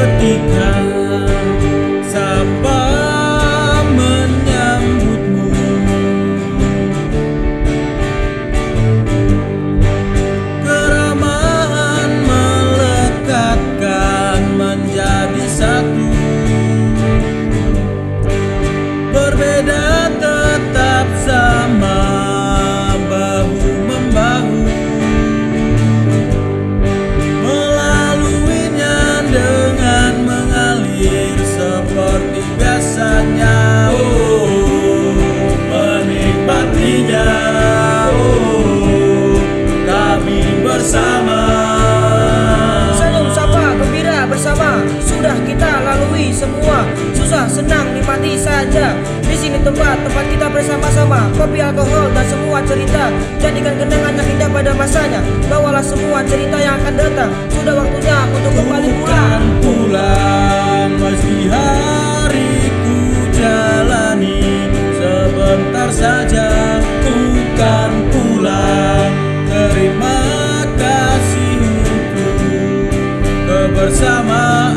ketika sapa menyambutmu. Keramahan melekatkan menjadi satu. Berbeda kami bersama. Sapa gembira bersama. Sudah kita lalui semua. Susah senang nikmati saja. Di sini tempat tempat kita bersama-sama. Kopi alkohol dan semua cerita. Jadikan kenangan yang indah pada masanya. Bawalah semua cerita yang akan datang. Sudah waktunya untuk kembali pulang. Pulang masih bersama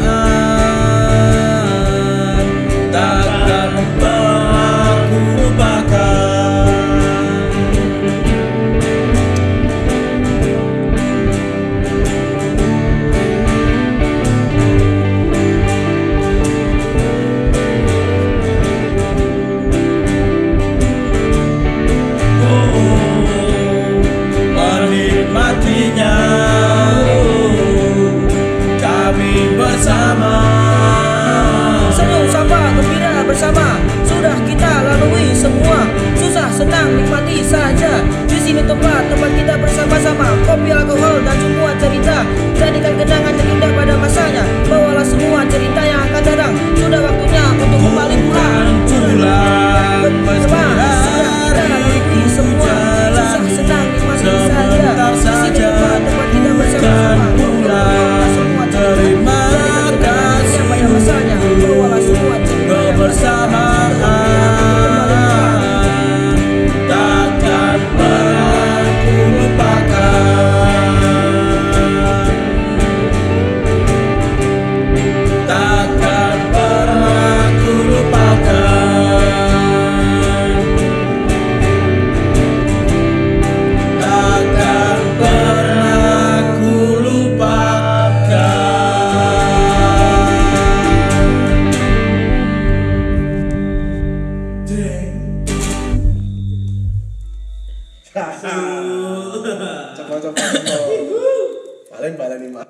saja. Di sini tempat, tempat kita bersama-sama. Kopi, alkohol, dan semua cerita. Jadikan coba coba coba balen balen lima